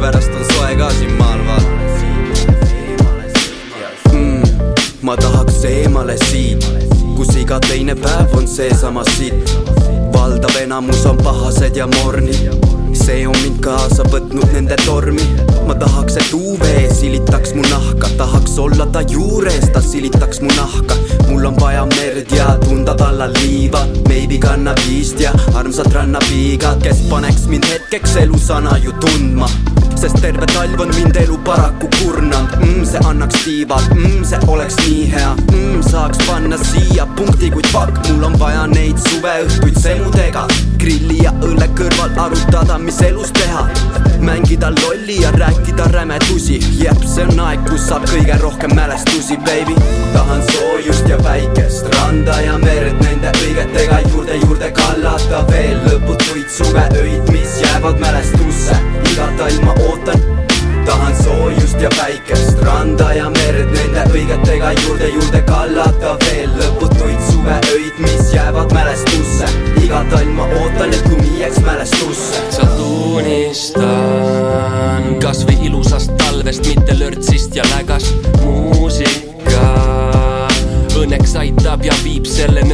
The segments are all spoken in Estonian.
sellepärast on soe ka siin maal vaata mm, ma tahaks eemale siit, kus iga teine päev on seesama sitt valdav enamus on pahased ja mornid see on mind kaasa võtnud nende tormi. ma tahaks, et UV silitaks mu nahka, tahaks olla ta juures, ta silitaks mu nahka. mul on vaja merd ja tunda tallal liiva, maybe kannabiist ja armsat rannapiiga, kes paneks mind hetkeks elusana ju tundma. Sest terve talv on mind elu paraku kurnanud. Mm, see annaks tiivad mm,, see oleks nii hea. Mm, saaks panna siia punkti, kuid fuck, mul on vaja neid suveõhtuid semudega. Grilli ja õlle kõrval arutada, mis elus teha. Mängida lolli ja rääkida rämedusi. Jep, see on aeg, kus saab kõige rohkem mälestusi, baby. Tahan soojust ja randa ja merd nende õigetega juurde, juurde kallata. Veel lõputuid suveöid, mis jäävad mälestusse. Iga talv ma ootan tahan soojust ja päikest, randa ja merd nende õigetega juurde, juurde kallata. Veel lõputuid suveöid, mis jäävad mälestusse. iga talv ma ootan, et lumi jääks mälestusse. lihtsalt unistan kasvõi ilusast talvest, mitte lörtsist ja lägast ja viib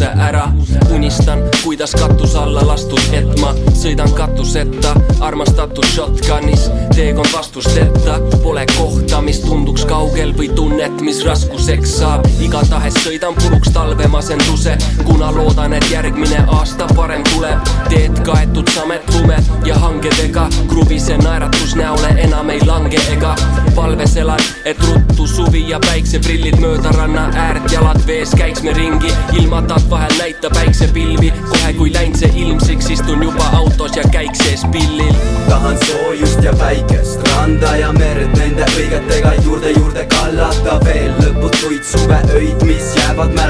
nördimuse ära. unistan, kuidas katuse alla lastud, et ma sõidan katuseta, armastatud shotgunis, teekond vastusteta, pole kohta, mis tunduks kaugel või tunnet, mis raskuseks saab. igatahes sõidan puruks talvemasenduse, kuna loodan, et järgmine aasta parem tuleb. teed kaetud samet lume ja hangedega, kruvise naeratus näole enam ei lange ega palves elan, et ruttu suvi ja päikseprillid mööda ranna äärt jalad vees käiks me ringi, ilmatad vahel näita päiksepilvi. kohe kui läinud see ilmsiks, istun juba autos ja käik sees pillil. tahan soojust ja päikest, randa ja merd nende õigetega juurde, juurde kallata veel lõputuid suveöid, mis jäävad mälestusse.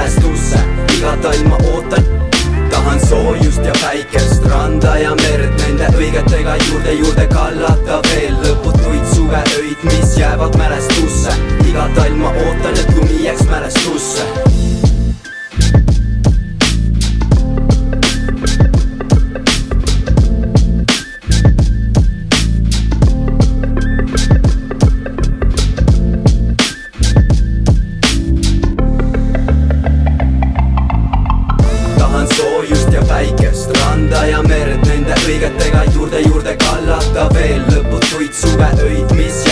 Päikest, randa ja merd nende õigetega juurde, juurde kallata veel. Lõputuid suveöid, mis